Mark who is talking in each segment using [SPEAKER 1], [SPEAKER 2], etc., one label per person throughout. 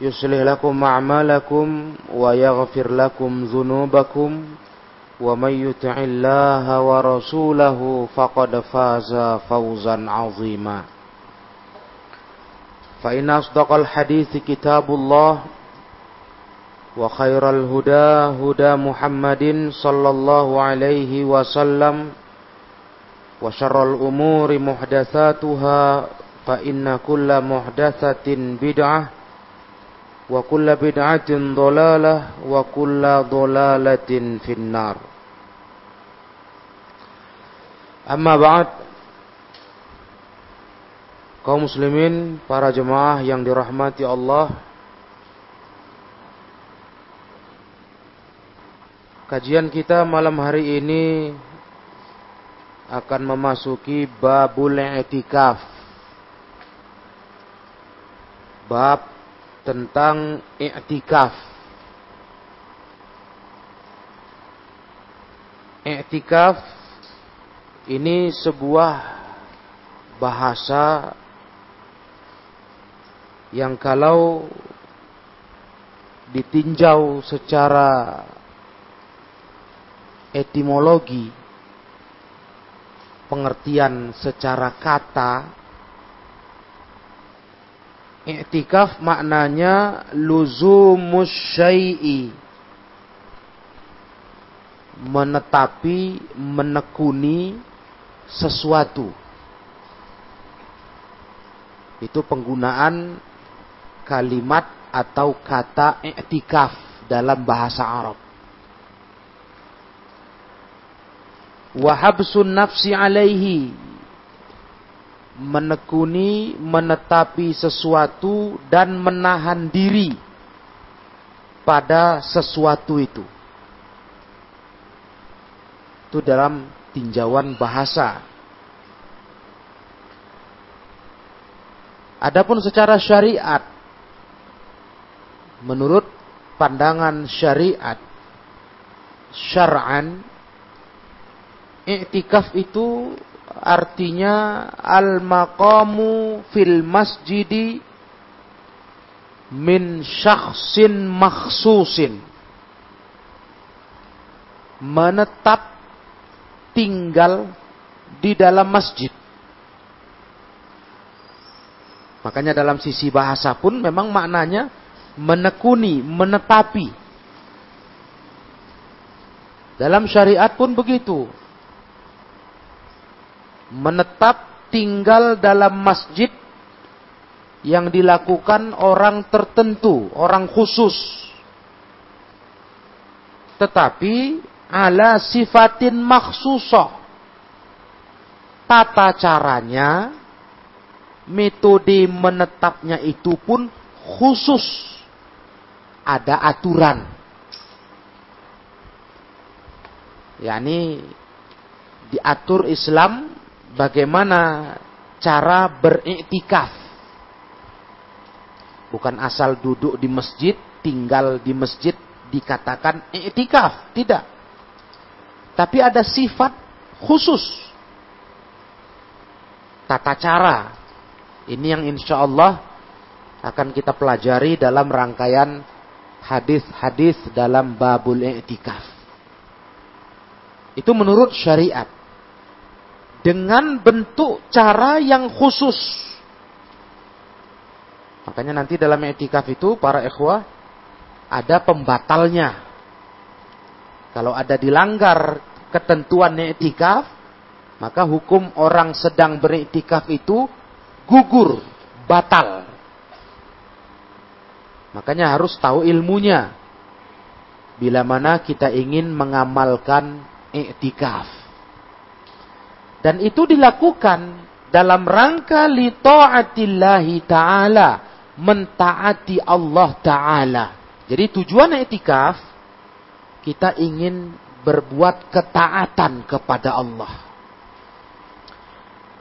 [SPEAKER 1] يصلح لكم أعمالكم ويغفر لكم ذنوبكم ومن يطع الله ورسوله فقد فاز فوزا عظيما. فإن أصدق الحديث كتاب الله وخير الهدى هدى محمد صلى الله عليه وسلم وشر الأمور محدثاتها فإن كل محدثة بدعة kulla bid'atin dhalalah wa kulla dhalalatin finnar. Amma ba'd kaum muslimin para jemaah yang dirahmati Allah Kajian kita malam hari ini akan memasuki babul i'tikaf. Bab tentang i'tikaf. I'tikaf ini sebuah bahasa yang kalau ditinjau secara etimologi pengertian secara kata I'tikaf maknanya luzumus syai'i. Menetapi, menekuni sesuatu. Itu penggunaan kalimat atau kata i'tikaf dalam bahasa Arab. Wahabsun nafsi alaihi menekuni, menetapi sesuatu dan menahan diri pada sesuatu itu. Itu dalam tinjauan bahasa. Adapun secara syariat, menurut pandangan syariat, syar'an, i'tikaf itu artinya al-maqamu fil masjidi min syakhsin makhsusin. Menetap tinggal di dalam masjid. Makanya dalam sisi bahasa pun memang maknanya menekuni, menetapi. Dalam syariat pun begitu menetap tinggal dalam masjid yang dilakukan orang tertentu, orang khusus. Tetapi ala sifatin maksusoh. Tata caranya, metode menetapnya itu pun khusus. Ada aturan. yakni diatur Islam bagaimana cara beriktikaf. Bukan asal duduk di masjid, tinggal di masjid dikatakan i'tikaf, tidak. Tapi ada sifat khusus. Tata cara. Ini yang insya Allah akan kita pelajari dalam rangkaian hadis-hadis dalam babul i'tikaf. Itu menurut syariat. Dengan bentuk cara yang khusus. Makanya nanti dalam etikaf itu para ikhwah ada pembatalnya. Kalau ada dilanggar ketentuan etikaf, maka hukum orang sedang beriktikaf itu gugur, batal. Makanya harus tahu ilmunya. Bila mana kita ingin mengamalkan iktikaf. Dan itu dilakukan dalam rangka li ta'atillahi ta'ala mentaati Allah Ta'ala. Jadi tujuan etikaf, kita ingin berbuat ketaatan kepada Allah.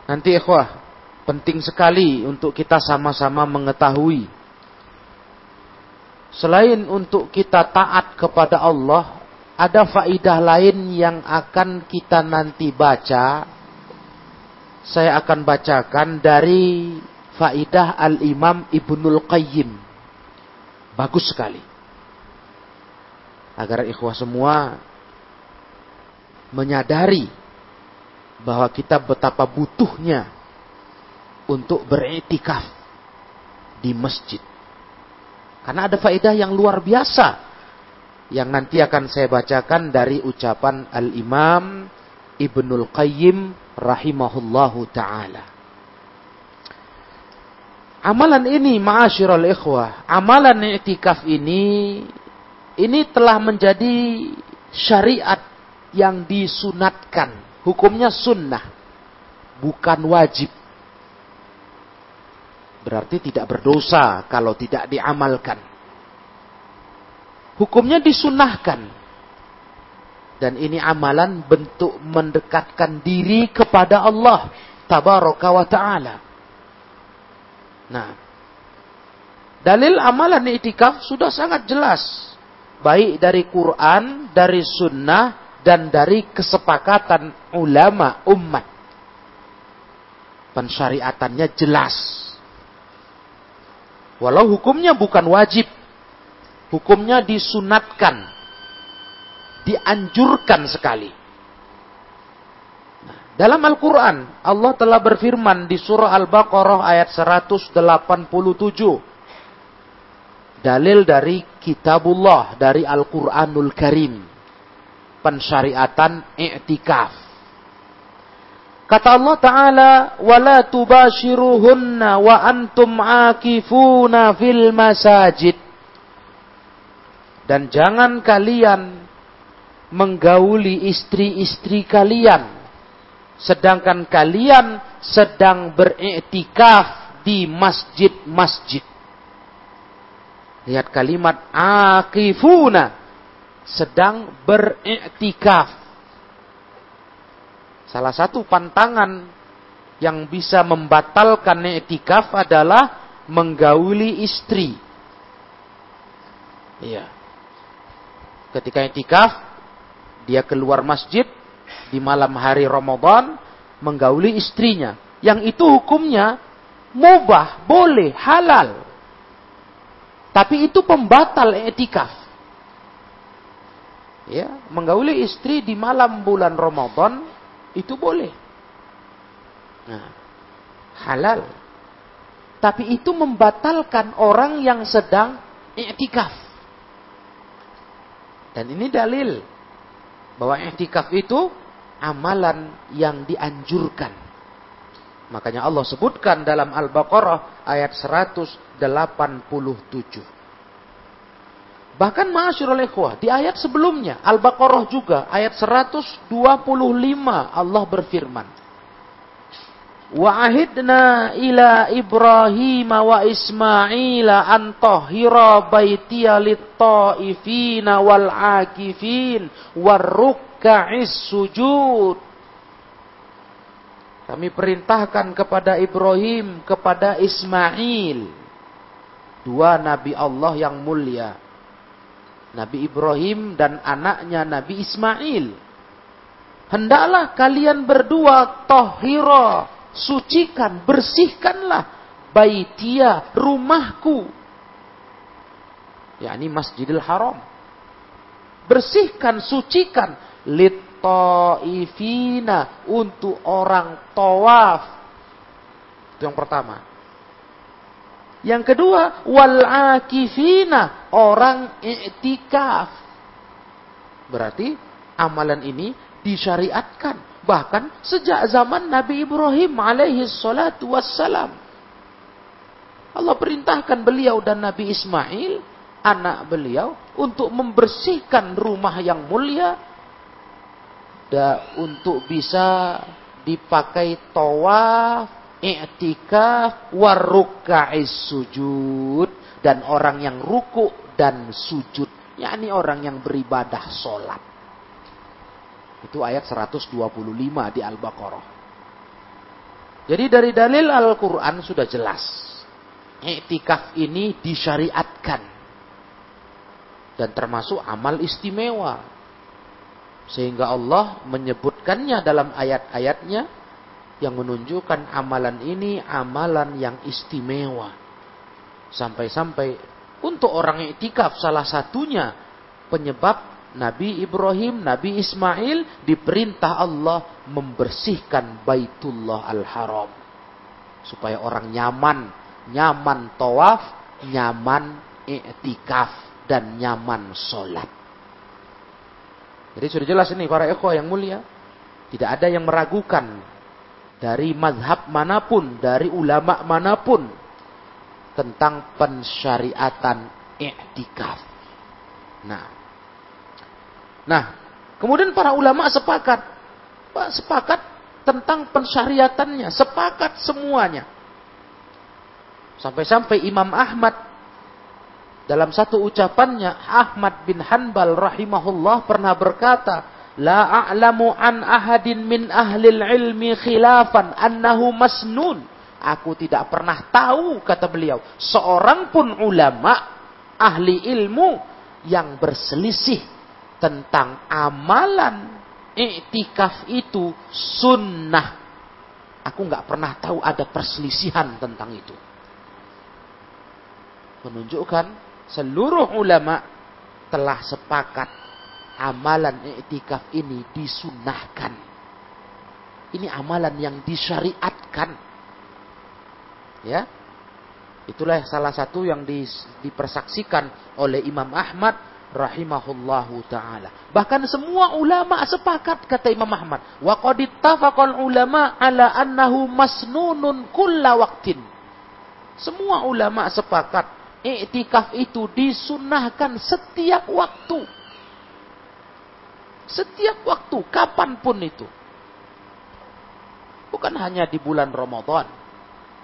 [SPEAKER 1] Nanti ikhwah, penting sekali untuk kita sama-sama mengetahui. Selain untuk kita taat kepada Allah, ada faidah lain yang akan kita nanti baca. Saya akan bacakan dari faidah Al-Imam Ibnul Qayyim. Bagus sekali. Agar ikhwah semua menyadari bahwa kita betapa butuhnya untuk beretikaf di masjid. Karena ada faedah yang luar biasa yang nanti akan saya bacakan dari ucapan Al-Imam Ibnul Qayyim rahimahullahu taala. Amalan ini ma'asyiral ikhwah, amalan i'tikaf ini ini telah menjadi syariat yang disunatkan. Hukumnya sunnah, bukan wajib. Berarti tidak berdosa kalau tidak diamalkan. Hukumnya disunahkan. Dan ini amalan bentuk mendekatkan diri kepada Allah. Tabaraka wa ta'ala. Nah, dalil amalan itikaf sudah sangat jelas. Baik dari Quran, dari sunnah, dan dari kesepakatan ulama umat. Pensyariatannya jelas. Walau hukumnya bukan wajib. Hukumnya disunatkan Dianjurkan sekali. Dalam Al-Quran, Allah telah berfirman di surah Al-Baqarah ayat 187. Dalil dari kitabullah, dari Al-Quranul Karim. Pensyariatan i'tikaf. Kata Allah Ta'ala, وَلَا تُبَاشِرُهُنَّ وَأَنْتُمْ عَاكِفُونَ فِي الْمَسَاجِدِ Dan jangan kalian menggauli istri-istri kalian sedangkan kalian sedang beriktikaf di masjid-masjid. Lihat kalimat akifuna sedang beriktikaf. Salah satu pantangan yang bisa membatalkan iktikaf adalah menggauli istri. Iya. Ketika iktikaf, dia keluar masjid, di malam hari Ramadan menggauli istrinya. Yang itu hukumnya mubah, boleh, halal. Tapi itu pembatal etikaf. Ya, menggauli istri di malam bulan Ramadan itu boleh. Nah, halal. Tapi itu membatalkan orang yang sedang etikaf. Dan ini dalil bahwa etikaf itu amalan yang dianjurkan. Makanya Allah sebutkan dalam Al-Baqarah ayat 187. Bahkan ma'asyurul ikhwah, di ayat sebelumnya, Al-Baqarah juga, ayat 125 Allah berfirman. Wa ahidna ila Ibrahim wa Ismail an tahira baitiya lit-ta'ifina wal 'akifin war ruka'is sujud. Kami perintahkan kepada Ibrahim, kepada Ismail. Dua nabi Allah yang mulia. Nabi Ibrahim dan anaknya Nabi Ismail. Hendaklah kalian berdua tohiro, sucikan, bersihkanlah baitia, rumahku. Ya, ini Masjidil Haram. Bersihkan, sucikan. Litta'ifina, untuk orang tawaf. Itu yang pertama. Yang kedua, wal akifina, orang i'tikaf. Berarti amalan ini disyariatkan bahkan sejak zaman Nabi Ibrahim alaihi salatu wassalam. Allah perintahkan beliau dan Nabi Ismail, anak beliau, untuk membersihkan rumah yang mulia dan untuk bisa dipakai tawaf i'tikaf waruka'is sujud dan orang yang ruku dan sujud yakni orang yang beribadah sholat itu ayat 125 di Al-Baqarah. Jadi dari dalil Al-Quran sudah jelas. I'tikaf ini disyariatkan. Dan termasuk amal istimewa. Sehingga Allah menyebutkannya dalam ayat-ayatnya yang menunjukkan amalan ini amalan yang istimewa. Sampai-sampai untuk orang iktikaf salah satunya penyebab Nabi Ibrahim, Nabi Ismail diperintah Allah membersihkan Baitullah Al-Haram. Supaya orang nyaman, nyaman tawaf, nyaman iktikaf dan nyaman sholat. Jadi sudah jelas ini para ekor yang mulia. Tidak ada yang meragukan dari mazhab mana pun, dari ulama mana pun tentang pensyariatan i'tikaf. Nah. Nah, kemudian para ulama sepakat sepakat tentang pensyariatannya, sepakat semuanya. Sampai-sampai Imam Ahmad dalam satu ucapannya Ahmad bin Hanbal rahimahullah pernah berkata, La a'lamu an ahadin min ahlil ilmi khilafan annahu masnun. Aku tidak pernah tahu, kata beliau, seorang pun ulama, ahli ilmu, yang berselisih tentang amalan iktikaf itu sunnah. Aku nggak pernah tahu ada perselisihan tentang itu. Menunjukkan seluruh ulama telah sepakat amalan i'tikaf ini disunahkan. Ini amalan yang disyariatkan. Ya. Itulah salah satu yang dipersaksikan oleh Imam Ahmad rahimahullahu taala. Bahkan semua ulama sepakat kata Imam Ahmad, wa qad ulama ala annahu masnunun kulla waqtin. Semua ulama sepakat iktikaf itu disunahkan setiap waktu. Setiap waktu, kapan pun itu. Bukan hanya di bulan Ramadan.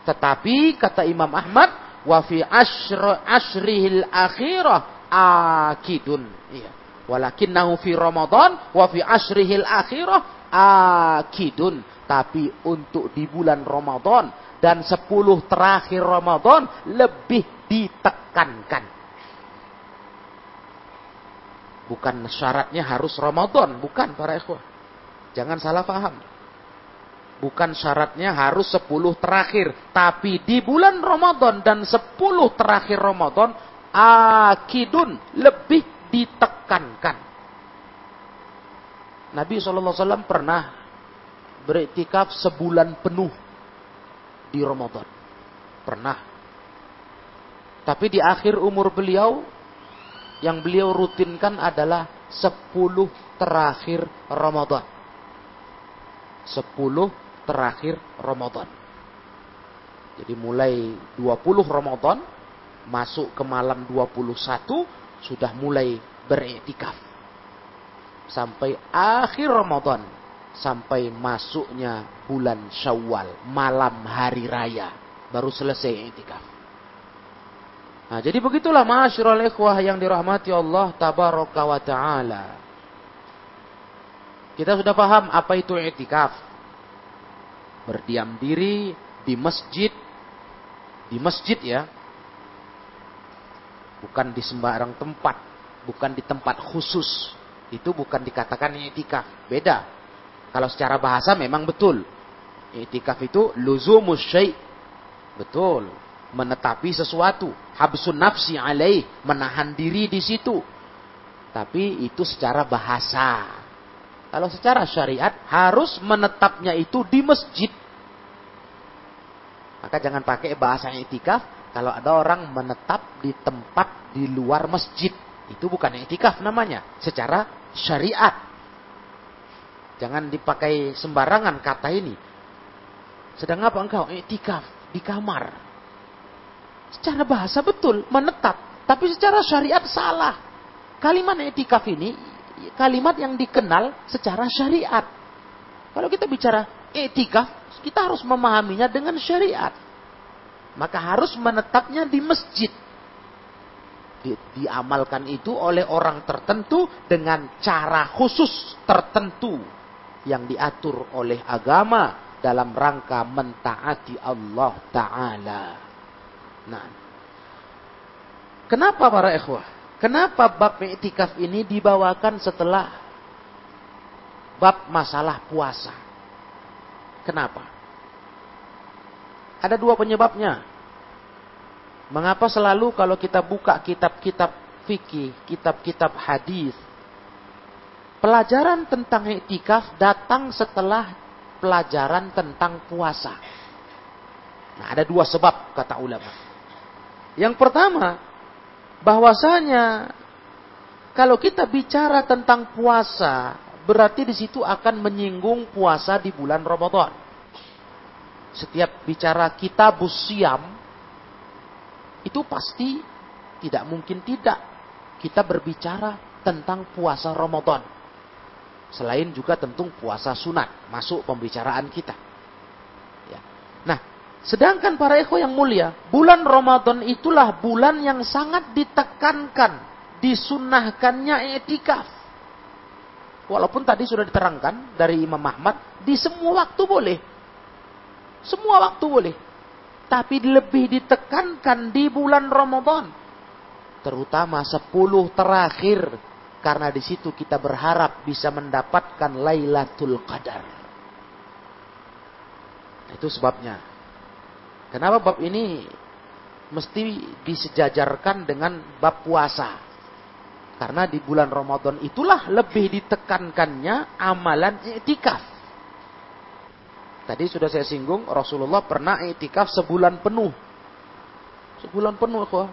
[SPEAKER 1] Tetapi kata Imam Ahmad, wa fi ashr, ashrihil akhirah akidun. Iya. Walakinnahu fi Ramadan wa fi ashrihil akhirah akidun. Tapi untuk di bulan Ramadan dan sepuluh terakhir Ramadan lebih ditekankan. Bukan syaratnya harus Ramadan, bukan para ikhwah. Jangan salah paham. Bukan syaratnya harus 10 terakhir, tapi di bulan Ramadan dan 10 terakhir Ramadan akidun lebih ditekankan. Nabi SAW pernah beriktikaf sebulan penuh di Ramadan. Pernah. Tapi di akhir umur beliau yang beliau rutinkan adalah 10 terakhir Ramadan. 10 terakhir Ramadan. Jadi mulai 20 Ramadan masuk ke malam 21 sudah mulai beriktikaf. Sampai akhir Ramadan sampai masuknya bulan Syawal, malam hari raya baru selesai iktikaf. Nah, jadi begitulah ma'asyiral ikhwah yang dirahmati Allah tabaraka wa taala. Kita sudah paham apa itu i'tikaf. Berdiam diri di masjid di masjid ya. Bukan di sembarang tempat. Bukan di tempat khusus. Itu bukan dikatakan i'tikaf. Beda. Kalau secara bahasa memang betul. I'tikaf itu luzumus syai' Betul. Menetapi sesuatu. Habsun nafsi alaih. Menahan diri di situ. Tapi itu secara bahasa. Kalau secara syariat harus menetapnya itu di masjid. Maka jangan pakai bahasa itikaf kalau ada orang menetap di tempat di luar masjid. Itu bukan itikaf namanya. Secara syariat. Jangan dipakai sembarangan kata ini. Sedang apa engkau? Itikaf di kamar. Secara bahasa betul, menetap. Tapi secara syariat salah. Kalimat itikaf ini kalimat yang dikenal secara syariat. Kalau kita bicara etikaf, kita harus memahaminya dengan syariat. Maka harus menetapnya di masjid. Di, diamalkan itu oleh orang tertentu dengan cara khusus tertentu yang diatur oleh agama dalam rangka mentaati Allah Ta'ala. Nah, kenapa para ikhwah? Kenapa bab iktikaf ini dibawakan setelah bab masalah puasa? Kenapa? Ada dua penyebabnya. Mengapa selalu kalau kita buka kitab-kitab fikih, kitab-kitab hadis, pelajaran tentang iktikaf datang setelah pelajaran tentang puasa. Nah, ada dua sebab kata ulama. Yang pertama, bahwasanya kalau kita bicara tentang puasa, berarti di situ akan menyinggung puasa di bulan Ramadan. Setiap bicara kita busiam, itu pasti tidak mungkin tidak kita berbicara tentang puasa Ramadan. Selain juga tentu puasa sunat masuk pembicaraan kita. Ya. Nah, Sedangkan para ekho yang mulia, bulan Ramadan itulah bulan yang sangat ditekankan, disunahkannya etikaf. Walaupun tadi sudah diterangkan dari Imam Ahmad, di semua waktu boleh. Semua waktu boleh. Tapi lebih ditekankan di bulan Ramadan. Terutama 10 terakhir. Karena di situ kita berharap bisa mendapatkan Lailatul Qadar. Itu sebabnya Kenapa bab ini mesti disejajarkan dengan bab puasa? Karena di bulan Ramadan itulah lebih ditekankannya amalan i'tikaf. Tadi sudah saya singgung, Rasulullah pernah i'tikaf sebulan penuh. Sebulan penuh, kok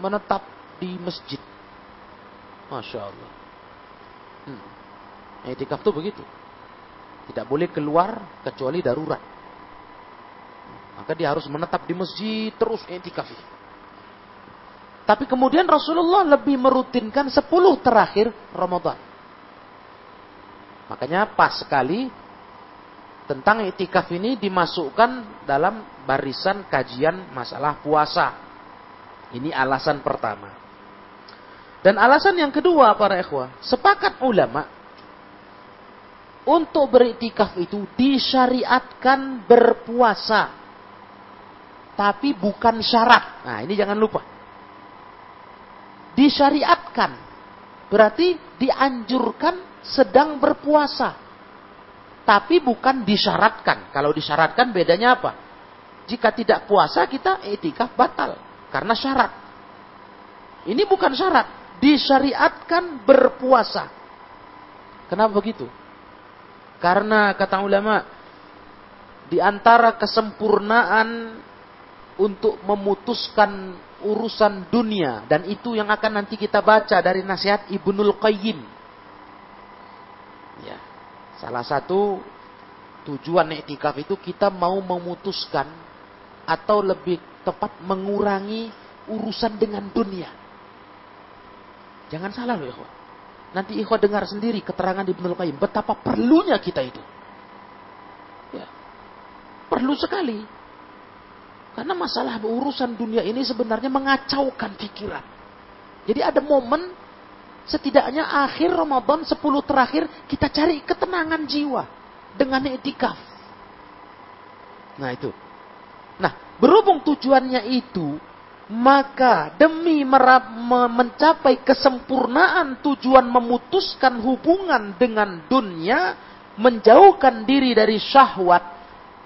[SPEAKER 1] menetap di masjid. Masya Allah. Hmm. I'tikaf itu begitu. Tidak boleh keluar kecuali darurat. Maka dia harus menetap di masjid terus etikaf. Tapi kemudian Rasulullah lebih merutinkan 10 terakhir Ramadan. Makanya pas sekali tentang itikaf ini dimasukkan dalam barisan kajian masalah puasa. Ini alasan pertama. Dan alasan yang kedua para ikhwah, sepakat ulama untuk beriktikaf itu disyariatkan berpuasa tapi bukan syarat. Nah, ini jangan lupa. Disyariatkan. Berarti dianjurkan sedang berpuasa. Tapi bukan disyaratkan. Kalau disyaratkan bedanya apa? Jika tidak puasa kita etikaf batal. Karena syarat. Ini bukan syarat. Disyariatkan berpuasa. Kenapa begitu? Karena kata ulama, di antara kesempurnaan untuk memutuskan urusan dunia dan itu yang akan nanti kita baca dari nasihat Ibnul Qayyim. Salah satu tujuan iktikaf itu kita mau memutuskan atau lebih tepat mengurangi urusan dengan dunia. Jangan salah loh ikhwah. Nanti ikhwah dengar sendiri keterangan Ibnul Qayyim betapa perlunya kita itu. Ya. Perlu sekali karena masalah urusan dunia ini sebenarnya mengacaukan pikiran. Jadi ada momen setidaknya akhir Ramadan 10 terakhir kita cari ketenangan jiwa dengan etikaf. Nah itu. Nah berhubung tujuannya itu maka demi mencapai kesempurnaan tujuan memutuskan hubungan dengan dunia, menjauhkan diri dari syahwat,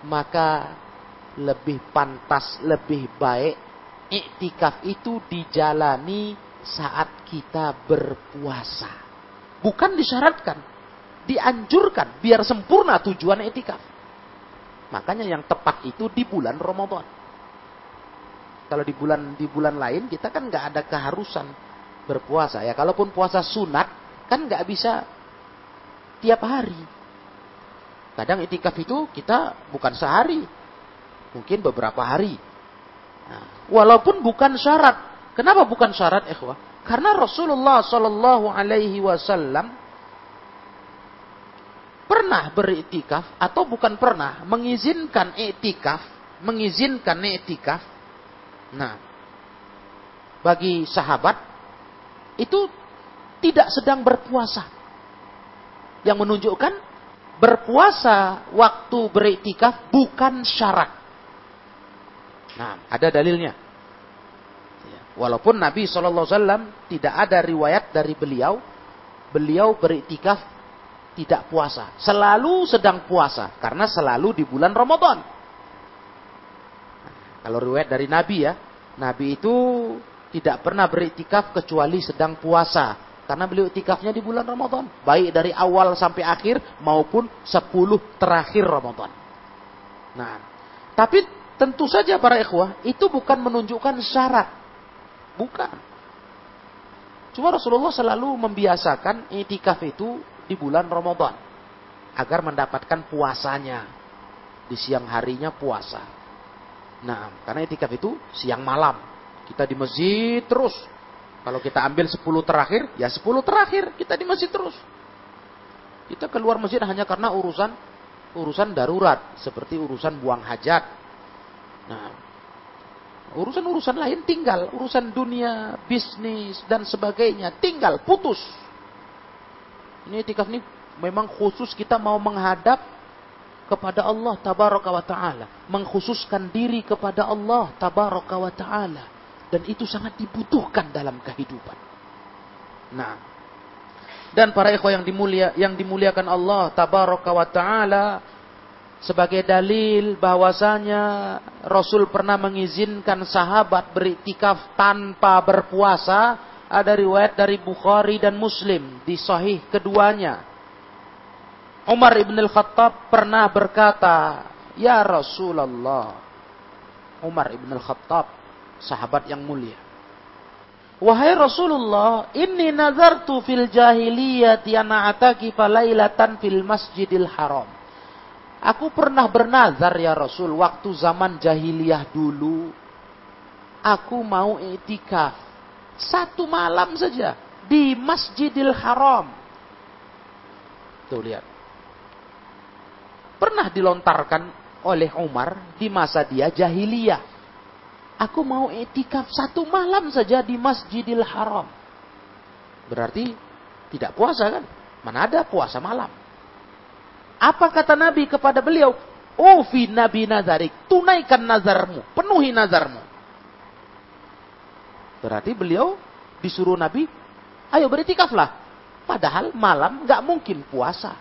[SPEAKER 1] maka lebih pantas, lebih baik iktikaf itu dijalani saat kita berpuasa. Bukan disyaratkan, dianjurkan biar sempurna tujuan iktikaf. Makanya yang tepat itu di bulan Ramadan. Kalau di bulan di bulan lain kita kan nggak ada keharusan berpuasa ya. Kalaupun puasa sunat kan nggak bisa tiap hari. Kadang itikaf itu kita bukan sehari, mungkin beberapa hari. Nah, walaupun bukan syarat. Kenapa bukan syarat, ikhwah? Karena Rasulullah Shallallahu Alaihi Wasallam pernah beritikaf atau bukan pernah mengizinkan itikaf, mengizinkan itikaf Nah, bagi sahabat itu tidak sedang berpuasa. Yang menunjukkan berpuasa waktu beriktikaf bukan syarat. Nah, ada dalilnya. Walaupun Nabi SAW tidak ada riwayat dari beliau, beliau beriktikaf tidak puasa. Selalu sedang puasa, karena selalu di bulan Ramadan. Kalau riwayat dari Nabi ya, Nabi itu tidak pernah beriktikaf kecuali sedang puasa. Karena beliau iktikafnya di bulan Ramadan. Baik dari awal sampai akhir maupun 10 terakhir Ramadan. Nah, tapi tentu saja para ikhwah, itu bukan menunjukkan syarat. Bukan. Cuma Rasulullah selalu membiasakan itikaf itu di bulan Ramadan. Agar mendapatkan puasanya. Di siang harinya puasa. Nah, karena itikaf itu siang malam. Kita di masjid terus. Kalau kita ambil 10 terakhir, ya 10 terakhir kita di masjid terus. Kita keluar masjid hanya karena urusan urusan darurat, seperti urusan buang hajat. Nah, urusan-urusan lain tinggal, urusan dunia, bisnis dan sebagainya tinggal. Putus. Ini itikaf ini memang khusus kita mau menghadap kepada Allah tabaraka wa taala, mengkhususkan diri kepada Allah tabaraka wa taala. Dan itu sangat dibutuhkan dalam kehidupan. Nah, dan para ikhwah yang dimulia yang dimuliakan Allah tabaraka wa taala sebagai dalil bahwasanya Rasul pernah mengizinkan sahabat beriktikaf tanpa berpuasa ada riwayat dari Bukhari dan Muslim di sahih keduanya Umar ibn al-Khattab pernah berkata, Ya Rasulullah. Umar ibn al-Khattab, sahabat yang mulia. Wahai Rasulullah, inni nazartu fil jahiliyati ataki falailatan fil masjidil haram. Aku pernah bernazar ya Rasul waktu zaman jahiliyah dulu. Aku mau itikaf satu malam saja di Masjidil Haram. Tuh lihat pernah dilontarkan oleh Umar di masa dia jahiliyah. Aku mau etikaf satu malam saja di Masjidil Haram. Berarti tidak puasa kan? Mana ada puasa malam. Apa kata Nabi kepada beliau? Ufi Nabi Nazarik, tunaikan nazarmu, penuhi nazarmu. Berarti beliau disuruh Nabi, ayo beritikaflah. Padahal malam nggak mungkin puasa.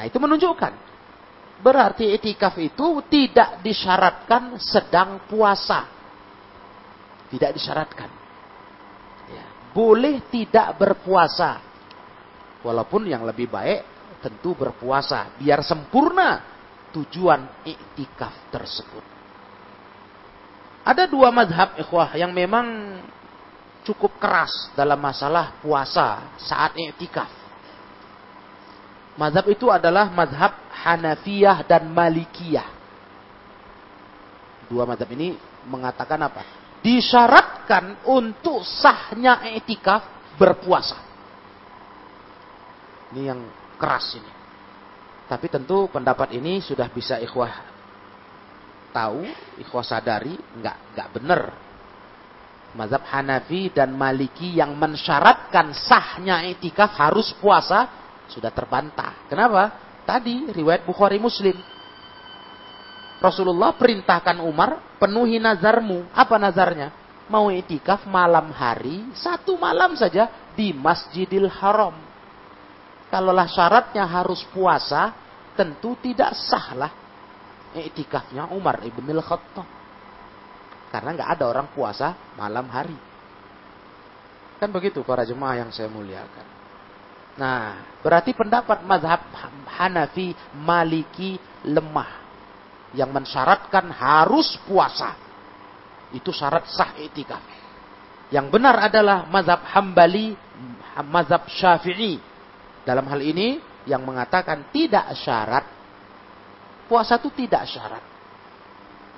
[SPEAKER 1] Nah itu menunjukkan. Berarti itikaf itu tidak disyaratkan sedang puasa. Tidak disyaratkan. Ya. Boleh tidak berpuasa. Walaupun yang lebih baik tentu berpuasa. Biar sempurna tujuan iktikaf tersebut. Ada dua madhab ikhwah yang memang cukup keras dalam masalah puasa saat iktikaf. Mazhab itu adalah mazhab Hanafiyah dan Malikiyah. Dua mazhab ini mengatakan apa? Disyaratkan untuk sahnya etikaf berpuasa. Ini yang keras ini. Tapi tentu pendapat ini sudah bisa ikhwah tahu, ikhwah sadari, enggak enggak benar. Mazhab Hanafi dan Maliki yang mensyaratkan sahnya etikaf harus puasa sudah terbantah. Kenapa? Tadi riwayat Bukhari Muslim. Rasulullah perintahkan Umar, penuhi nazarmu. Apa nazarnya? Mau itikaf malam hari, satu malam saja di Masjidil Haram. Kalaulah syaratnya harus puasa, tentu tidak sah lah itikafnya Umar ibn al-Khattab. Karena nggak ada orang puasa malam hari. Kan begitu para jemaah yang saya muliakan. Nah, berarti pendapat mazhab Hanafi Maliki lemah. Yang mensyaratkan harus puasa. Itu syarat sah itikaf. Yang benar adalah mazhab Hambali, mazhab Syafi'i. Dalam hal ini yang mengatakan tidak syarat. Puasa itu tidak syarat.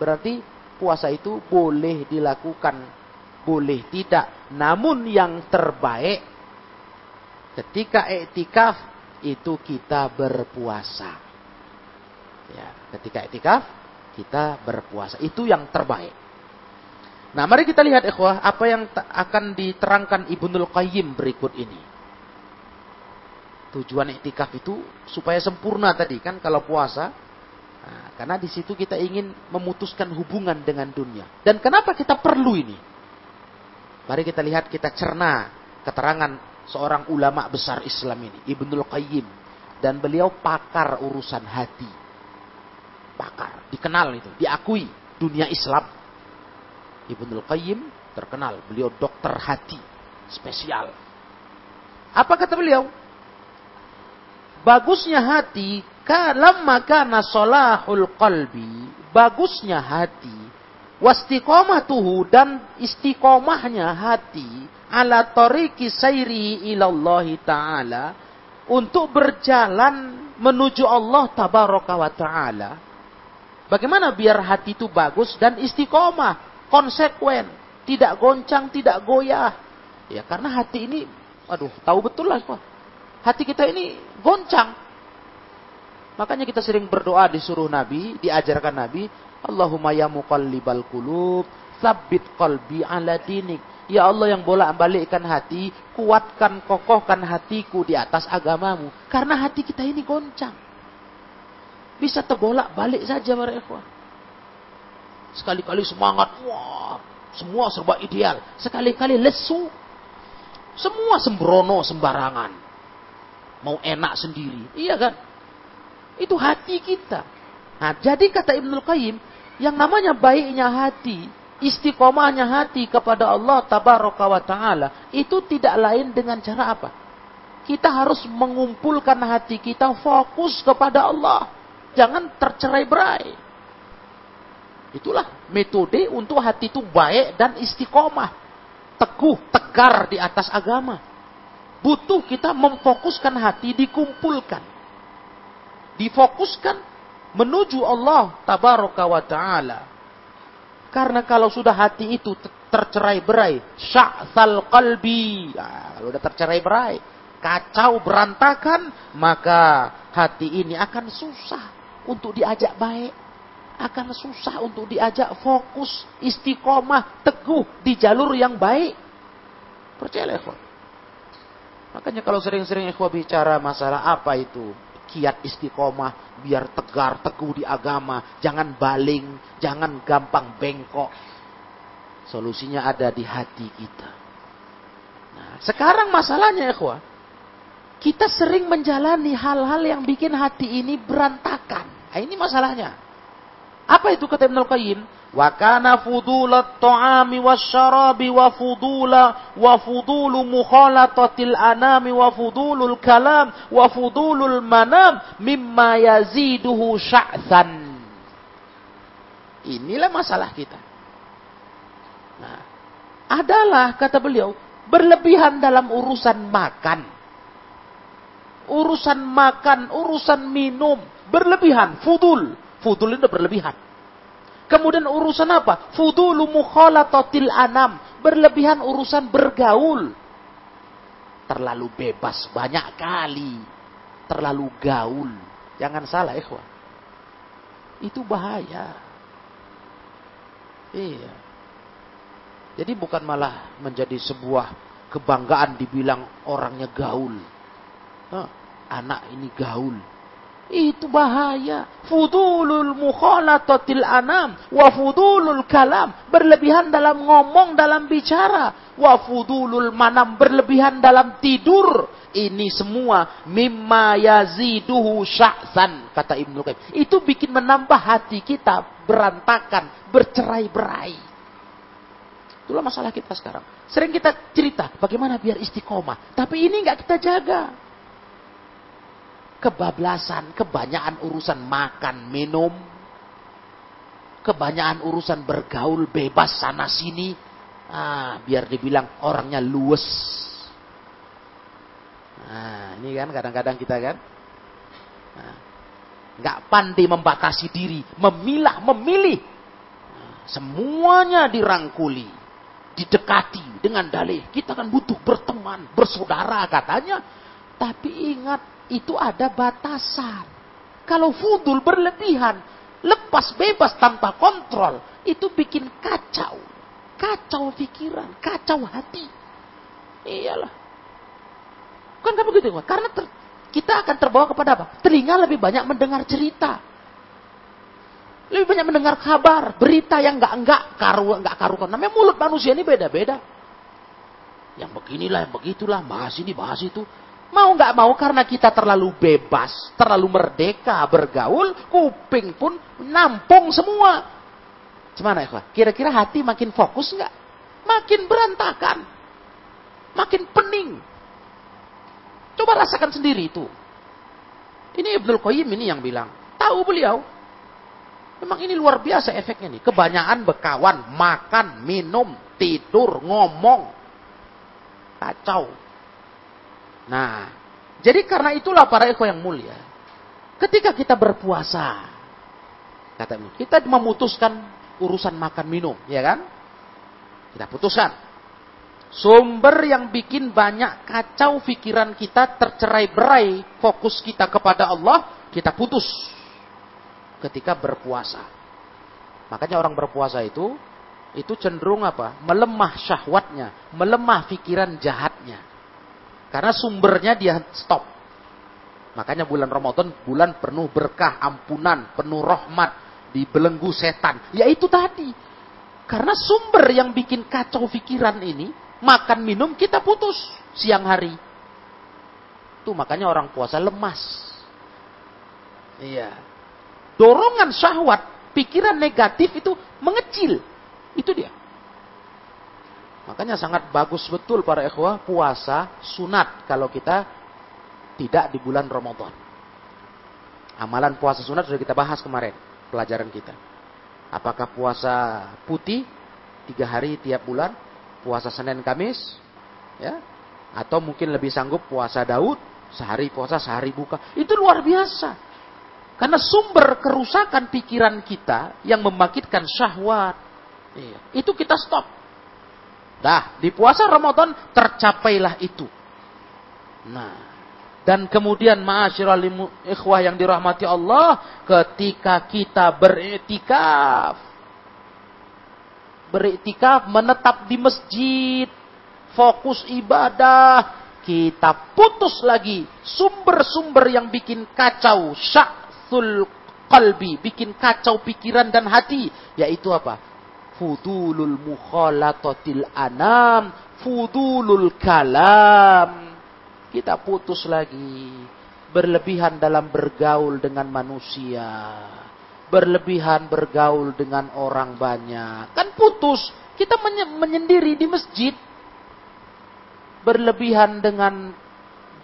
[SPEAKER 1] Berarti puasa itu boleh dilakukan, boleh tidak. Namun yang terbaik ketika etikaf itu kita berpuasa. Ya, ketika etikaf kita berpuasa. Itu yang terbaik. Nah, mari kita lihat ikhwah apa yang akan diterangkan Ibnul Qayyim berikut ini. Tujuan iktikaf itu supaya sempurna tadi kan kalau puasa. Nah, karena di situ kita ingin memutuskan hubungan dengan dunia. Dan kenapa kita perlu ini? Mari kita lihat kita cerna keterangan seorang ulama besar Islam ini, Ibnul Qayyim. Dan beliau pakar urusan hati. Pakar, dikenal itu, diakui dunia Islam. Ibnul Qayyim terkenal, beliau dokter hati, spesial. Apa kata beliau? Bagusnya hati lamma kana solahul qalbi bagusnya hati wastiqomatuhu dan istiqomahnya hati ala tariqi sairi ilallahi ta'ala untuk berjalan menuju Allah tabaraka wa ta'ala. Bagaimana biar hati itu bagus dan istiqomah konsekuen tidak goncang tidak goyah? Ya karena hati ini aduh tahu betul lah hati kita ini goncang. Makanya kita sering berdoa disuruh Nabi, diajarkan Nabi, Allahumma ya muqallibal qulub, sabit qalbi ala dinik. Ya Allah yang bolak balikkan hati, kuatkan, kokohkan hatiku di atas agamamu. Karena hati kita ini goncang. Bisa terbolak balik saja para. Sekali-kali semangat, wah, semua serba ideal. Sekali-kali lesu. Semua sembrono sembarangan mau enak sendiri. Iya kan? Itu hati kita. Nah, jadi kata Ibnul Qayyim, yang namanya baiknya hati, istiqomahnya hati kepada Allah tabaraka wa taala, itu tidak lain dengan cara apa? Kita harus mengumpulkan hati kita fokus kepada Allah. Jangan tercerai-berai. Itulah metode untuk hati itu baik dan istiqomah. Teguh, tegar di atas agama butuh kita memfokuskan hati dikumpulkan. Difokuskan menuju Allah tabaraka wa taala. Karena kalau sudah hati itu tercerai-berai, sya'sal qalbi. Nah, kalau sudah tercerai-berai, kacau berantakan, maka hati ini akan susah untuk diajak baik. Akan susah untuk diajak fokus, istiqomah, teguh di jalur yang baik. Percayalah, Makanya kalau sering-sering ikhwah bicara masalah apa itu kiat istiqomah biar tegar teguh di agama, jangan baling, jangan gampang bengkok. Solusinya ada di hati kita. Nah, sekarang masalahnya ikhwah, kita sering menjalani hal-hal yang bikin hati ini berantakan. Nah, ini masalahnya. Apa itu kata Ibnu Qayyim? Wa kana fudulat ta'ami wasyarabi wa fudula wa fudulu mukhalatatil anami wa fudulul kalam wa fudulul manam mimma yaziduhu sya'than. Inilah masalah kita. Nah, adalah kata beliau berlebihan dalam urusan makan. Urusan makan, urusan minum, berlebihan, fudul. Fudul itu berlebihan. Kemudian urusan apa? Fudulu mukhalatatil anam. Berlebihan urusan bergaul. Terlalu bebas banyak kali. Terlalu gaul. Jangan salah ikhwan. Itu bahaya. Iya. Jadi bukan malah menjadi sebuah kebanggaan dibilang orangnya gaul. Nah, anak ini gaul. Itu bahaya. Fudulul mukhalatatil anam. Wa fudulul kalam. Berlebihan dalam ngomong, dalam bicara. Wa fudulul manam. Berlebihan dalam tidur. Ini semua mimma yaziduhu sya'san. Kata Ibnu Qayyim. Itu bikin menambah hati kita berantakan, bercerai-berai. Itulah masalah kita sekarang. Sering kita cerita bagaimana biar istiqomah. Tapi ini nggak kita jaga kebablasan, kebanyakan urusan makan, minum, kebanyakan urusan bergaul bebas sana sini, ah, biar dibilang orangnya luwes. Nah, ini kan kadang-kadang kita kan, nah, pandai membatasi diri, memilah, memilih, nah, semuanya dirangkuli, didekati dengan dalih. Kita kan butuh berteman, bersaudara katanya, tapi ingat itu ada batasan. Kalau fudul berlebihan, lepas bebas tanpa kontrol, itu bikin kacau. Kacau pikiran, kacau hati. Iyalah. Kan kan begitu, Karena ter, kita akan terbawa kepada apa? Telinga lebih banyak mendengar cerita. Lebih banyak mendengar kabar, berita yang enggak enggak karu enggak karukan. Namanya mulut manusia ini beda-beda. Yang beginilah, yang begitulah, bahas ini, bahas itu. Mau nggak mau karena kita terlalu bebas, terlalu merdeka bergaul, kuping pun nampung semua. Gimana ya? Kira-kira hati makin fokus nggak? Makin berantakan. Makin pening. Coba rasakan sendiri itu. Ini Ibnul Qayyim ini yang bilang. Tahu beliau. Memang ini luar biasa efeknya nih. Kebanyakan bekawan, makan, minum, tidur, ngomong. Kacau. Nah, jadi karena itulah para eko yang mulia. Ketika kita berpuasa, kata kita memutuskan urusan makan minum, ya kan? Kita putuskan. Sumber yang bikin banyak kacau pikiran kita tercerai-berai, fokus kita kepada Allah, kita putus ketika berpuasa. Makanya orang berpuasa itu itu cenderung apa? Melemah syahwatnya, melemah pikiran jahatnya. Karena sumbernya dia stop. Makanya bulan Ramadan bulan penuh berkah, ampunan, penuh rahmat, dibelenggu setan. Ya itu tadi. Karena sumber yang bikin kacau pikiran ini, makan minum kita putus siang hari. Itu makanya orang puasa lemas. Iya. Dorongan syahwat, pikiran negatif itu mengecil. Itu dia. Makanya sangat bagus betul para ikhwah puasa sunat kalau kita tidak di bulan Ramadan. Amalan puasa sunat sudah kita bahas kemarin pelajaran kita. Apakah puasa putih tiga hari tiap bulan, puasa Senin Kamis, ya, atau mungkin lebih sanggup puasa Daud sehari puasa sehari buka. Itu luar biasa. Karena sumber kerusakan pikiran kita yang membangkitkan syahwat, iya, itu kita stop. Dah, di puasa Ramadan tercapailah itu. Nah, dan kemudian ma'asyiral ikhwah yang dirahmati Allah, ketika kita beriktikaf. Beriktikaf menetap di masjid, fokus ibadah, kita putus lagi sumber-sumber yang bikin kacau, syaksul qalbi, bikin kacau pikiran dan hati, yaitu apa? Fudulul mukhalatatil anam, fudulul kalam. Kita putus lagi. Berlebihan dalam bergaul dengan manusia. Berlebihan bergaul dengan orang banyak. Kan putus. Kita menyendiri di masjid. Berlebihan dengan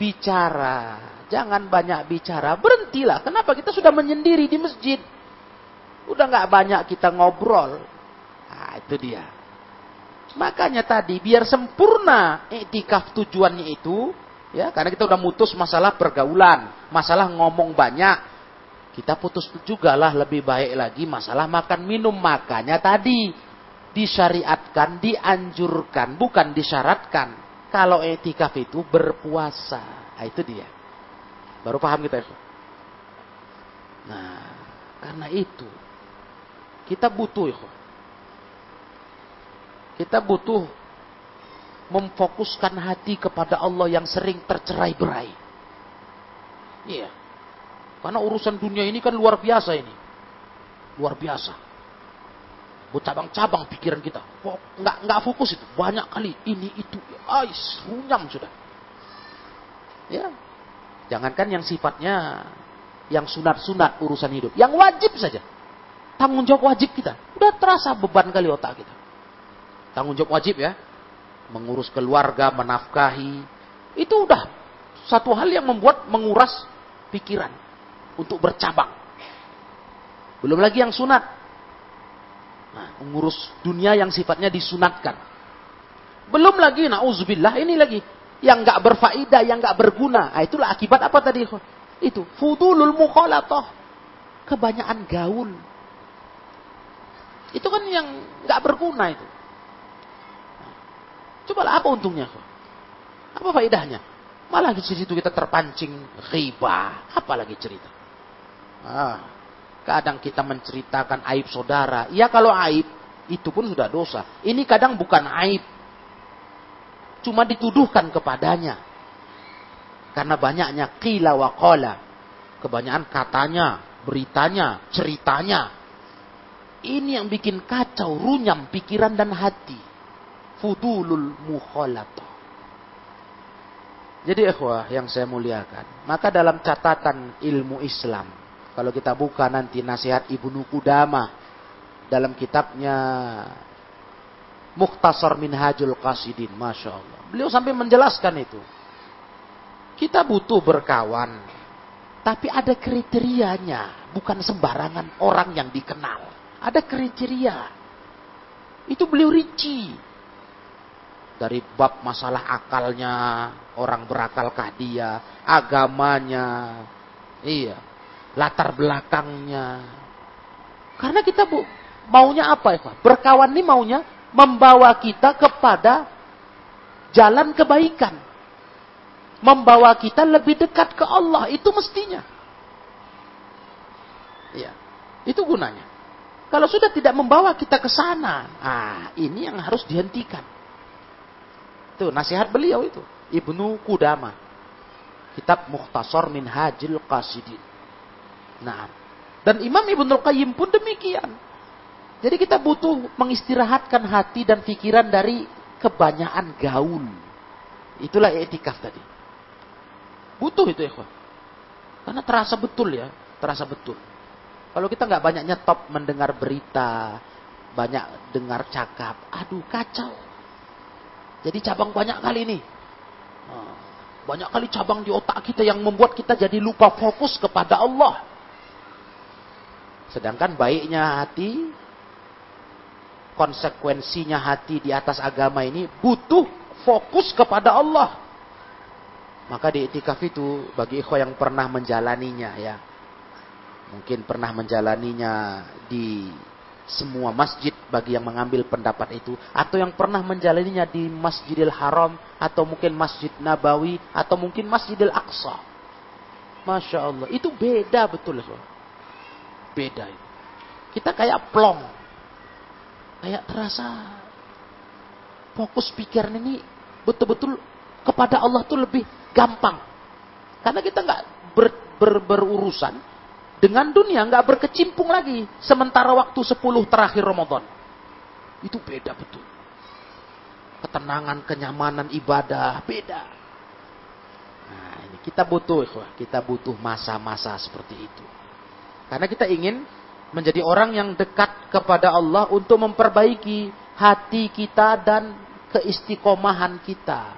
[SPEAKER 1] bicara. Jangan banyak bicara. Berhentilah. Kenapa? Kita sudah menyendiri di masjid. Udah nggak banyak kita ngobrol Nah, itu dia. Makanya tadi biar sempurna iktikaf tujuannya itu, ya, karena kita udah mutus masalah pergaulan, masalah ngomong banyak. Kita putus juga lah lebih baik lagi masalah makan minum. Makanya tadi disyariatkan, dianjurkan, bukan disyaratkan. Kalau etikaf itu berpuasa. Nah, itu dia. Baru paham kita itu. Nah, karena itu kita butuh ya. Kita butuh memfokuskan hati kepada Allah yang sering tercerai berai. Iya. Karena urusan dunia ini kan luar biasa ini. Luar biasa. Bercabang-cabang pikiran kita. Nggak, nggak fokus itu. Banyak kali. Ini, itu. Ais, runyam sudah. Ya. Jangankan yang sifatnya yang sunat-sunat urusan hidup. Yang wajib saja. Tanggung jawab wajib kita. Udah terasa beban kali otak kita. Tanggung jawab wajib ya. Mengurus keluarga, menafkahi. Itu udah satu hal yang membuat menguras pikiran untuk bercabang. Belum lagi yang sunat. Nah, mengurus dunia yang sifatnya disunatkan. Belum lagi, na'udzubillah, ini lagi. Yang nggak berfaedah, yang nggak berguna. Nah, itulah akibat apa tadi? Itu, fudulul mukhalatoh. Kebanyakan gaul. Itu kan yang nggak berguna itu. Cobalah apa untungnya? Apa faedahnya? Malah di situ kita terpancing riba. Apalagi cerita. Ah, kadang kita menceritakan aib saudara. Ya kalau aib, itu pun sudah dosa. Ini kadang bukan aib. Cuma dituduhkan kepadanya. Karena banyaknya qila wa qala. Kebanyakan katanya, beritanya, ceritanya. Ini yang bikin kacau, runyam pikiran dan hati. Fudulul mukhalatah. Jadi ikhwah yang saya muliakan. Maka dalam catatan ilmu Islam kalau kita buka nanti nasihat Ibnu Qudamah dalam kitabnya Mukhtasar Minhajul Qasidin, Masya Allah. Beliau sampai menjelaskan itu. Kita butuh berkawan, tapi ada kriterianya, bukan sembarangan orang yang dikenal. Ada kriteria. Itu beliau rinci. Dari bab masalah akalnya, orang berakalkah dia, agamanya, iya, latar belakangnya. Karena kita bu, maunya apa ya Berkawan ini maunya membawa kita kepada jalan kebaikan. Membawa kita lebih dekat ke Allah. Itu mestinya. Ya, itu gunanya. Kalau sudah tidak membawa kita ke sana, ah ini yang harus dihentikan. Itu nasihat beliau itu. Ibnu Kudama. Kitab Mukhtasar Minhajil Qasidin. Nah, dan Imam Ibnu Qayyim pun demikian. Jadi kita butuh mengistirahatkan hati dan pikiran dari kebanyakan gaul. Itulah etikaf tadi. Butuh itu ya, Karena terasa betul ya, terasa betul. Kalau kita nggak banyak nyetop mendengar berita, banyak dengar cakap, aduh kacau. Jadi cabang banyak kali nih. Banyak kali cabang di otak kita yang membuat kita jadi lupa fokus kepada Allah. Sedangkan baiknya hati, konsekuensinya hati di atas agama ini butuh fokus kepada Allah. Maka di itikaf itu bagi ikhwah yang pernah menjalaninya ya. Mungkin pernah menjalaninya di semua masjid bagi yang mengambil pendapat itu atau yang pernah menjalaninya di Masjidil Haram atau mungkin Masjid Nabawi atau mungkin Masjidil Aqsa. Masya Allah, itu beda betul. Ikhwah. Beda itu. Kita kayak plong. Kayak terasa fokus pikiran ini betul-betul kepada Allah tuh lebih gampang. Karena kita nggak ber, ber, berurusan dengan dunia, nggak berkecimpung lagi. Sementara waktu 10 terakhir Ramadan. Itu beda betul. Ketenangan, kenyamanan, ibadah, beda. Nah, ini kita butuh, kita butuh masa-masa seperti itu. Karena kita ingin menjadi orang yang dekat kepada Allah untuk memperbaiki hati kita dan keistiqomahan kita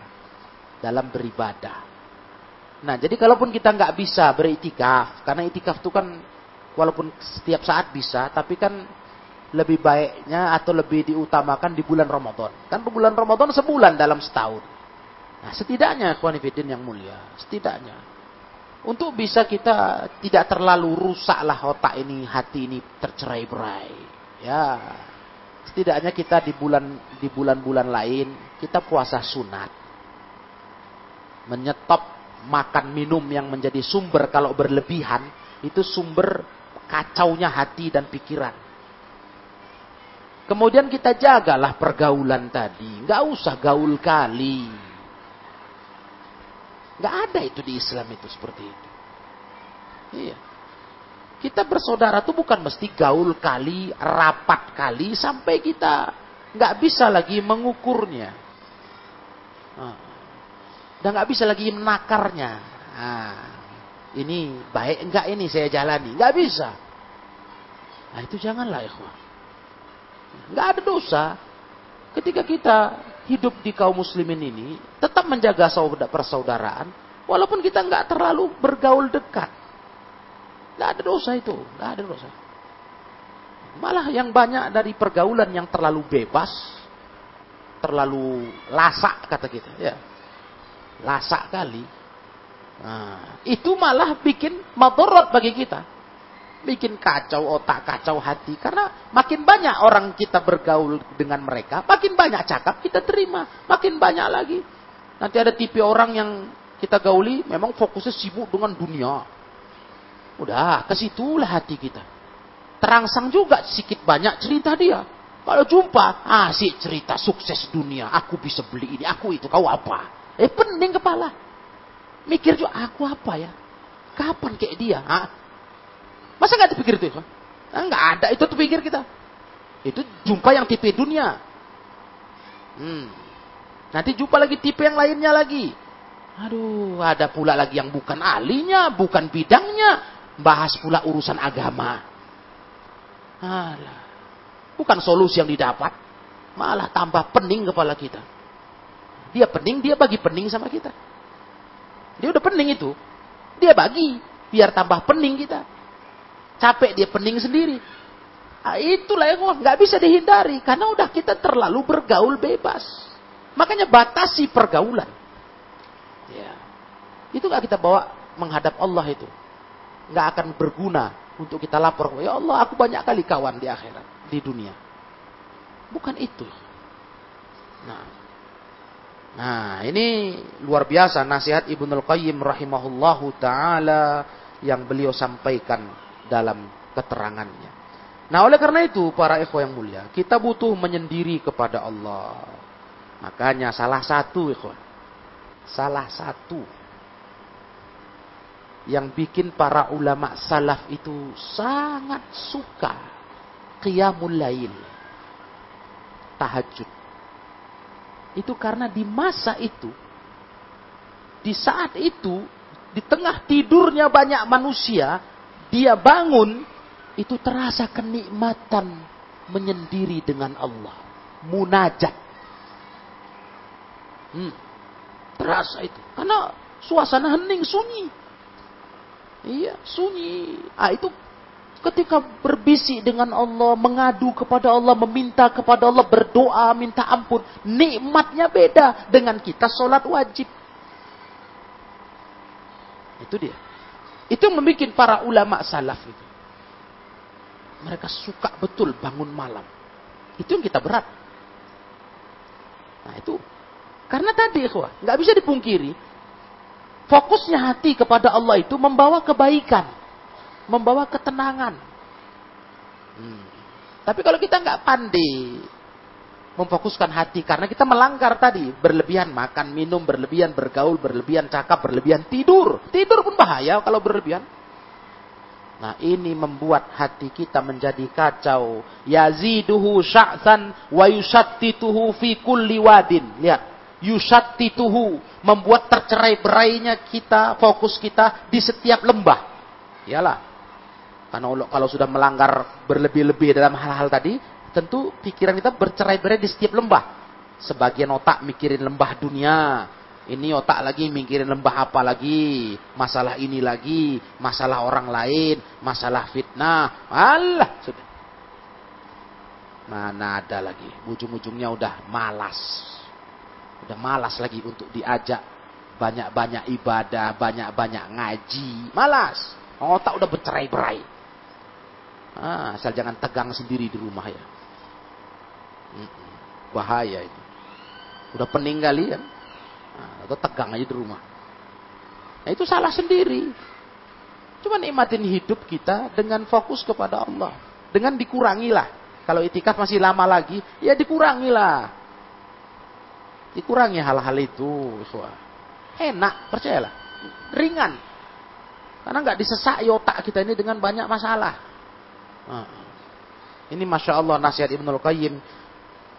[SPEAKER 1] dalam beribadah. Nah, jadi kalaupun kita nggak bisa beritikaf, karena itikaf itu kan walaupun setiap saat bisa, tapi kan lebih baiknya atau lebih diutamakan di bulan Ramadan. Kan bulan Ramadan sebulan dalam setahun. Nah, setidaknya, Kwanifidin yang mulia, setidaknya untuk bisa kita tidak terlalu rusaklah otak ini, hati ini tercerai-berai. Ya, setidaknya kita di bulan di bulan-bulan lain kita puasa sunat. Menyetop makan minum yang menjadi sumber kalau berlebihan itu sumber kacaunya hati dan pikiran. Kemudian kita jagalah pergaulan tadi. Nggak usah gaul kali. Nggak ada itu di Islam itu seperti itu. Iya. Kita bersaudara tuh bukan mesti gaul kali, rapat kali, sampai kita nggak bisa lagi mengukurnya. Nah, dan nggak bisa lagi menakarnya. Nah, ini baik enggak ini saya jalani, nggak bisa. Nah itu janganlah ikhwan. Nggak ada dosa ketika kita hidup di kaum muslimin ini tetap menjaga persaudaraan walaupun kita nggak terlalu bergaul dekat. Nggak ada dosa itu, nggak ada dosa. Malah yang banyak dari pergaulan yang terlalu bebas, terlalu lasak kata kita, ya. Lasak kali. Nah, itu malah bikin madorot bagi kita bikin kacau otak, kacau hati. Karena makin banyak orang kita bergaul dengan mereka, makin banyak cakap kita terima, makin banyak lagi. Nanti ada tipe orang yang kita gauli memang fokusnya sibuk dengan dunia. Udah, ke situlah hati kita. Terangsang juga sedikit banyak cerita dia. Kalau jumpa, asik cerita sukses dunia. Aku bisa beli ini, aku itu, kau apa? Eh pening kepala. Mikir juga, aku apa ya? Kapan kayak dia? Ha? Masa nggak dipikir itu? Nah, nggak ada itu terpikir kita. Itu jumpa yang tipe dunia. Hmm. Nanti jumpa lagi tipe yang lainnya lagi. Aduh, ada pula lagi yang bukan ahlinya, bukan bidangnya. Bahas pula urusan agama. Alah. Bukan solusi yang didapat. Malah tambah pening kepala kita. Dia pening, dia bagi pening sama kita. Dia udah pening itu. Dia bagi. Biar tambah pening kita. Capek dia pening sendiri. Nah, itulah yang nggak bisa dihindari karena udah kita terlalu bergaul bebas. Makanya batasi pergaulan. Ya. Itu nggak kita bawa menghadap Allah itu. Nggak akan berguna untuk kita lapor. Ya Allah, aku banyak kali kawan di akhirat, di dunia. Bukan itu. Nah, nah ini luar biasa nasihat Ibnu Qayyim rahimahullahu taala yang beliau sampaikan dalam keterangannya. Nah oleh karena itu para ikhwah yang mulia, kita butuh menyendiri kepada Allah. Makanya salah satu ikhwah, salah satu yang bikin para ulama salaf itu sangat suka qiyamul lail, tahajud. Itu karena di masa itu, di saat itu, di tengah tidurnya banyak manusia, dia bangun, itu terasa kenikmatan menyendiri dengan Allah. Munajat. Hmm. Terasa itu. Karena suasana hening, sunyi. Iya, sunyi. Ah, itu ketika berbisik dengan Allah, mengadu kepada Allah, meminta kepada Allah, berdoa, minta ampun. Nikmatnya beda dengan kita sholat wajib. Itu dia. Itu membuat para ulama salaf itu. Mereka suka betul bangun malam. Itu yang kita berat. Nah itu. Karena tadi ikhwah, nggak bisa dipungkiri. Fokusnya hati kepada Allah itu membawa kebaikan. Membawa ketenangan. Hmm. Tapi kalau kita nggak pandai memfokuskan hati karena kita melanggar tadi berlebihan makan minum berlebihan bergaul berlebihan cakap berlebihan tidur tidur pun bahaya kalau berlebihan nah ini membuat hati kita menjadi kacau yaziduhu sya'san wa yushattituhu fi kulli wadin lihat yushattituhu membuat tercerai berainya kita fokus kita di setiap lembah iyalah karena kalau sudah melanggar berlebih-lebih dalam hal-hal tadi tentu pikiran kita bercerai-berai di setiap lembah. Sebagian otak mikirin lembah dunia, ini otak lagi mikirin lembah apa lagi, masalah ini lagi, masalah orang lain, masalah fitnah. Allah, sudah. Mana ada lagi, ujung-ujungnya udah malas. Udah malas lagi untuk diajak banyak-banyak ibadah, banyak-banyak ngaji. Malas. Otak udah bercerai-berai. Ah, asal jangan tegang sendiri di rumah ya. Bahaya itu. Udah pening kali. Nah, atau tegang aja di rumah. Nah, itu salah sendiri. Cuma nikmatin hidup kita dengan fokus kepada Allah. Dengan dikurangilah. Kalau itikaf masih lama lagi, ya dikurangilah. Dikurangi hal-hal itu. Enak, percayalah. Ringan. Karena nggak disesai otak kita ini dengan banyak masalah. Nah, ini Masya Allah nasihat Ibnul Qayyim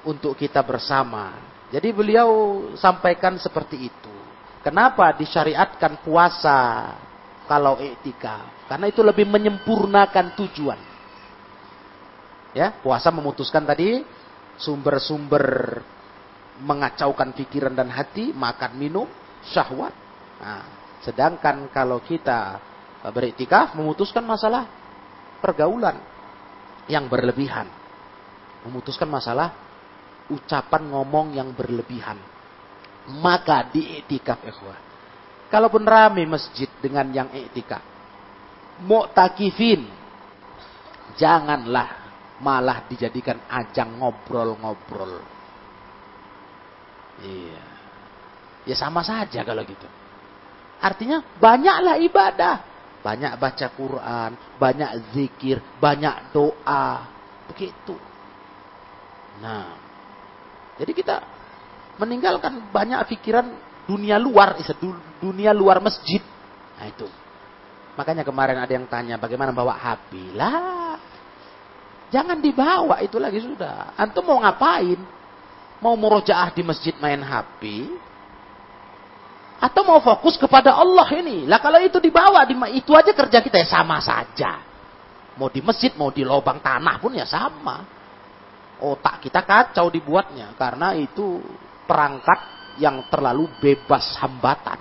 [SPEAKER 1] untuk kita bersama. Jadi beliau sampaikan seperti itu. Kenapa disyariatkan puasa kalau etika? Karena itu lebih menyempurnakan tujuan. Ya, puasa memutuskan tadi sumber-sumber mengacaukan pikiran dan hati, makan minum, syahwat. Nah, sedangkan kalau kita beriktikaf memutuskan masalah pergaulan yang berlebihan. Memutuskan masalah ucapan ngomong yang berlebihan. Maka di iktikaf ikhwah. Kalaupun rame masjid dengan yang iktikaf. Mu'takifin. Janganlah malah dijadikan ajang ngobrol-ngobrol. Iya. Ya sama saja kalau gitu. Artinya banyaklah ibadah. Banyak baca Quran, banyak zikir, banyak doa. Begitu. Nah, jadi kita meninggalkan banyak pikiran dunia luar, dunia luar masjid. Nah itu. Makanya kemarin ada yang tanya bagaimana bawa HP. Lah, jangan dibawa itu lagi sudah. Antum mau ngapain? Mau murojaah di masjid main HP? Atau mau fokus kepada Allah ini? Lah kalau itu dibawa, itu aja kerja kita ya sama saja. Mau di masjid, mau di lubang tanah pun ya sama otak kita kacau dibuatnya karena itu perangkat yang terlalu bebas hambatan.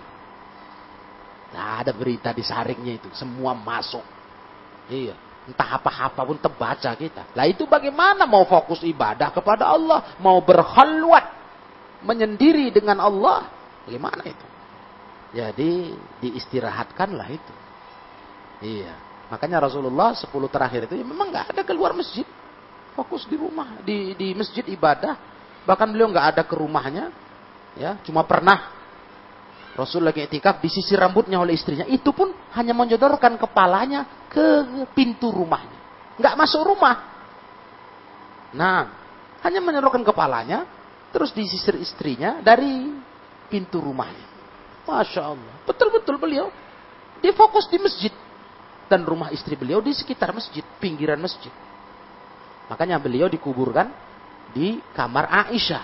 [SPEAKER 1] Nah, ada berita di saringnya itu, semua masuk. Iya, entah apa-apa pun terbaca kita. Lah itu bagaimana mau fokus ibadah kepada Allah, mau berhalwat menyendiri dengan Allah? Bagaimana itu? Jadi diistirahatkanlah itu. Iya. Makanya Rasulullah 10 terakhir itu ya memang nggak ada keluar masjid fokus di rumah, di di masjid ibadah. Bahkan beliau nggak ada ke rumahnya, ya, cuma pernah Rasul lagi etikaf disisir rambutnya oleh istrinya. Itu pun hanya menjodorkan kepalanya ke pintu rumahnya. Nggak masuk rumah. Nah, hanya menjodorkan kepalanya, terus disisir istrinya dari pintu rumahnya. Masya Allah. Betul-betul beliau. Dia fokus di masjid. Dan rumah istri beliau di sekitar masjid, pinggiran masjid. Makanya beliau dikuburkan di kamar Aisyah.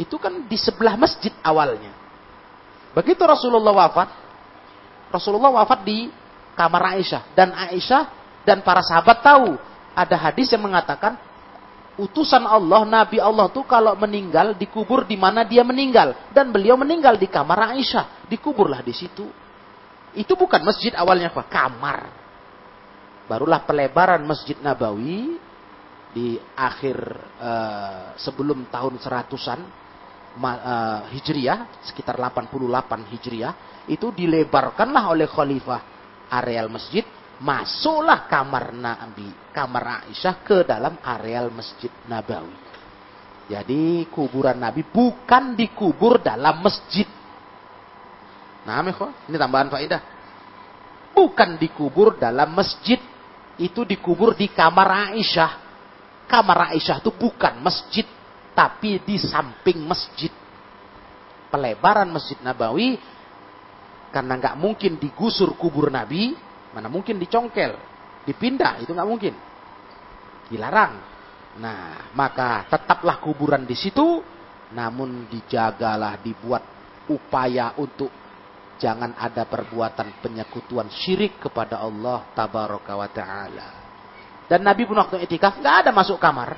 [SPEAKER 1] Itu kan di sebelah masjid awalnya. Begitu Rasulullah wafat, Rasulullah wafat di kamar Aisyah. Dan Aisyah dan para sahabat tahu ada hadis yang mengatakan utusan Allah, Nabi Allah tuh kalau meninggal dikubur di mana dia meninggal dan beliau meninggal di kamar Aisyah, dikuburlah di situ. Itu bukan masjid awalnya Pak, kamar. Barulah pelebaran Masjid Nabawi di akhir uh, sebelum tahun seratusan uh, Hijriah, sekitar 88 Hijriah, itu dilebarkanlah oleh khalifah areal masjid, masuklah kamar Nabi, kamar Aisyah ke dalam areal Masjid Nabawi. Jadi kuburan Nabi bukan dikubur dalam masjid. Nah, ini tambahan faedah. Bukan dikubur dalam masjid, itu dikubur di kamar Aisyah kamar Aisyah itu bukan masjid, tapi di samping masjid. Pelebaran Masjid Nabawi, karena nggak mungkin digusur kubur Nabi, mana mungkin dicongkel, dipindah, itu nggak mungkin. Dilarang. Nah, maka tetaplah kuburan di situ, namun dijagalah, dibuat upaya untuk jangan ada perbuatan penyekutuan syirik kepada Allah tabaraka wa taala. Dan Nabi pun waktu etikaf nggak ada masuk kamar.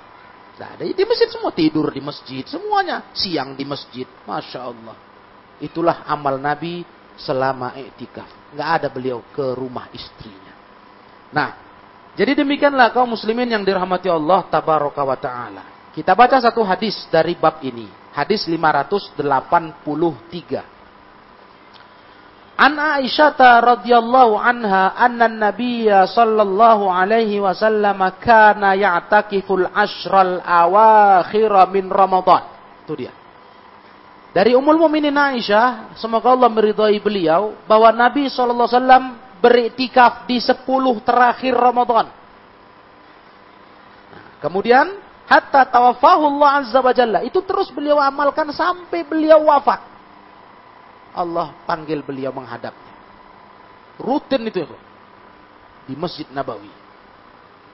[SPEAKER 1] Nggak ada. Di masjid semua tidur di masjid. Semuanya siang di masjid. Masya Allah. Itulah amal Nabi selama etikaf. Nggak ada beliau ke rumah istrinya. Nah, jadi demikianlah kaum muslimin yang dirahmati Allah tabaraka wa ta'ala. Kita baca satu hadis dari bab ini. Hadis 583. An Aisyah radhiyallahu anha anna Nabiyya sallallahu alaihi wasallam kana ya'takiful ashral awakhir min Ramadan. Itu dia. Dari Ummul Mukminin Aisyah, semoga Allah meridhai beliau bahwa Nabi wasallam beriktikaf di 10 terakhir Ramadan. Kemudian hatta tawaffahu Allah azza wa jalla. Itu terus beliau amalkan sampai beliau wafat. Allah panggil beliau menghadapnya. Rutin itu. di Masjid Nabawi.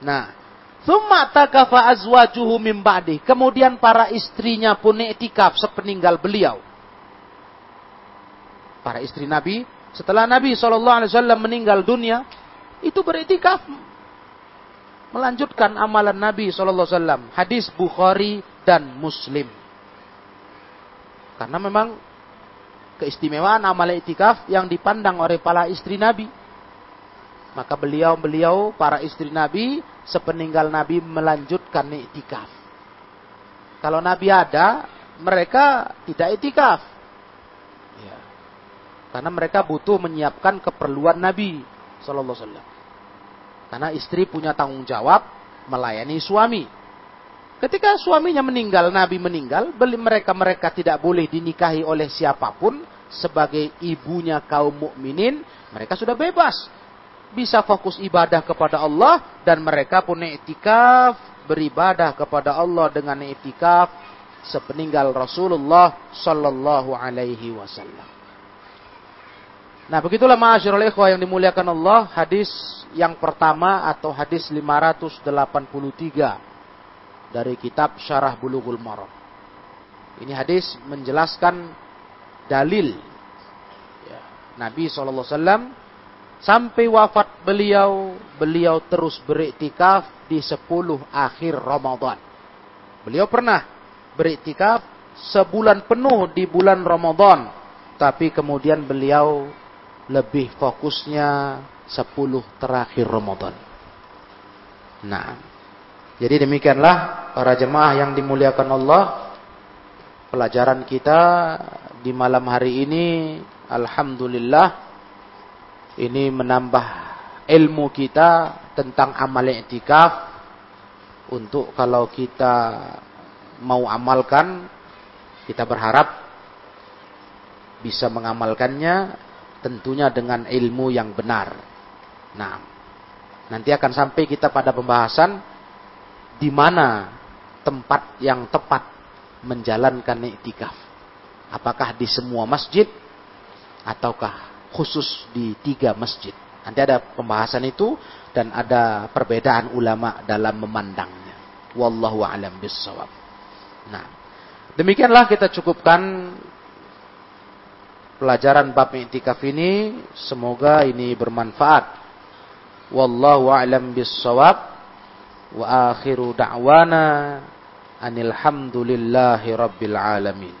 [SPEAKER 1] Nah, thumma takafa azwajuhu min ba'di. Kemudian para istrinya pun iktikaf sepeninggal beliau. Para istri Nabi setelah Nabi SAW meninggal dunia itu beriktikaf melanjutkan amalan Nabi SAW. Hadis Bukhari dan Muslim. Karena memang keistimewaan amal itikaf yang dipandang oleh para istri Nabi. Maka beliau-beliau para istri Nabi sepeninggal Nabi melanjutkan itikaf. Kalau Nabi ada, mereka tidak itikaf. Ya. Karena mereka butuh menyiapkan keperluan Nabi Sallallahu Alaihi Wasallam. Karena istri punya tanggung jawab melayani suami. Ketika suaminya meninggal, Nabi meninggal, mereka-mereka tidak boleh dinikahi oleh siapa pun sebagai ibunya kaum mukminin, mereka sudah bebas. Bisa fokus ibadah kepada Allah dan mereka pun etikaf beribadah kepada Allah dengan etikaf sepeninggal Rasulullah sallallahu alaihi wasallam. Nah, begitulah ma'asyiral ikhwah yang dimuliakan Allah, hadis yang pertama atau hadis 583 dari kitab Syarah Bulughul Maram. Ini hadis menjelaskan dalil ya, Nabi SAW sampai wafat beliau, beliau terus beriktikaf di 10 akhir Ramadan. Beliau pernah beriktikaf sebulan penuh di bulan Ramadan, tapi kemudian beliau lebih fokusnya 10 terakhir Ramadan. Nah, jadi demikianlah para jemaah yang dimuliakan Allah. Pelajaran kita di malam hari ini alhamdulillah ini menambah ilmu kita tentang amal i'tikaf untuk kalau kita mau amalkan kita berharap bisa mengamalkannya tentunya dengan ilmu yang benar. Nah, nanti akan sampai kita pada pembahasan di mana tempat yang tepat menjalankan iktikaf. Apakah di semua masjid ataukah khusus di tiga masjid. Nanti ada pembahasan itu dan ada perbedaan ulama dalam memandangnya. Wallahu a'lam bissawab. Nah, demikianlah kita cukupkan pelajaran bab iktikaf ini. Semoga ini bermanfaat. Wallahu a'lam bissawab. Wa akhiru da'wana anil hamdulillahi rabbil alamin.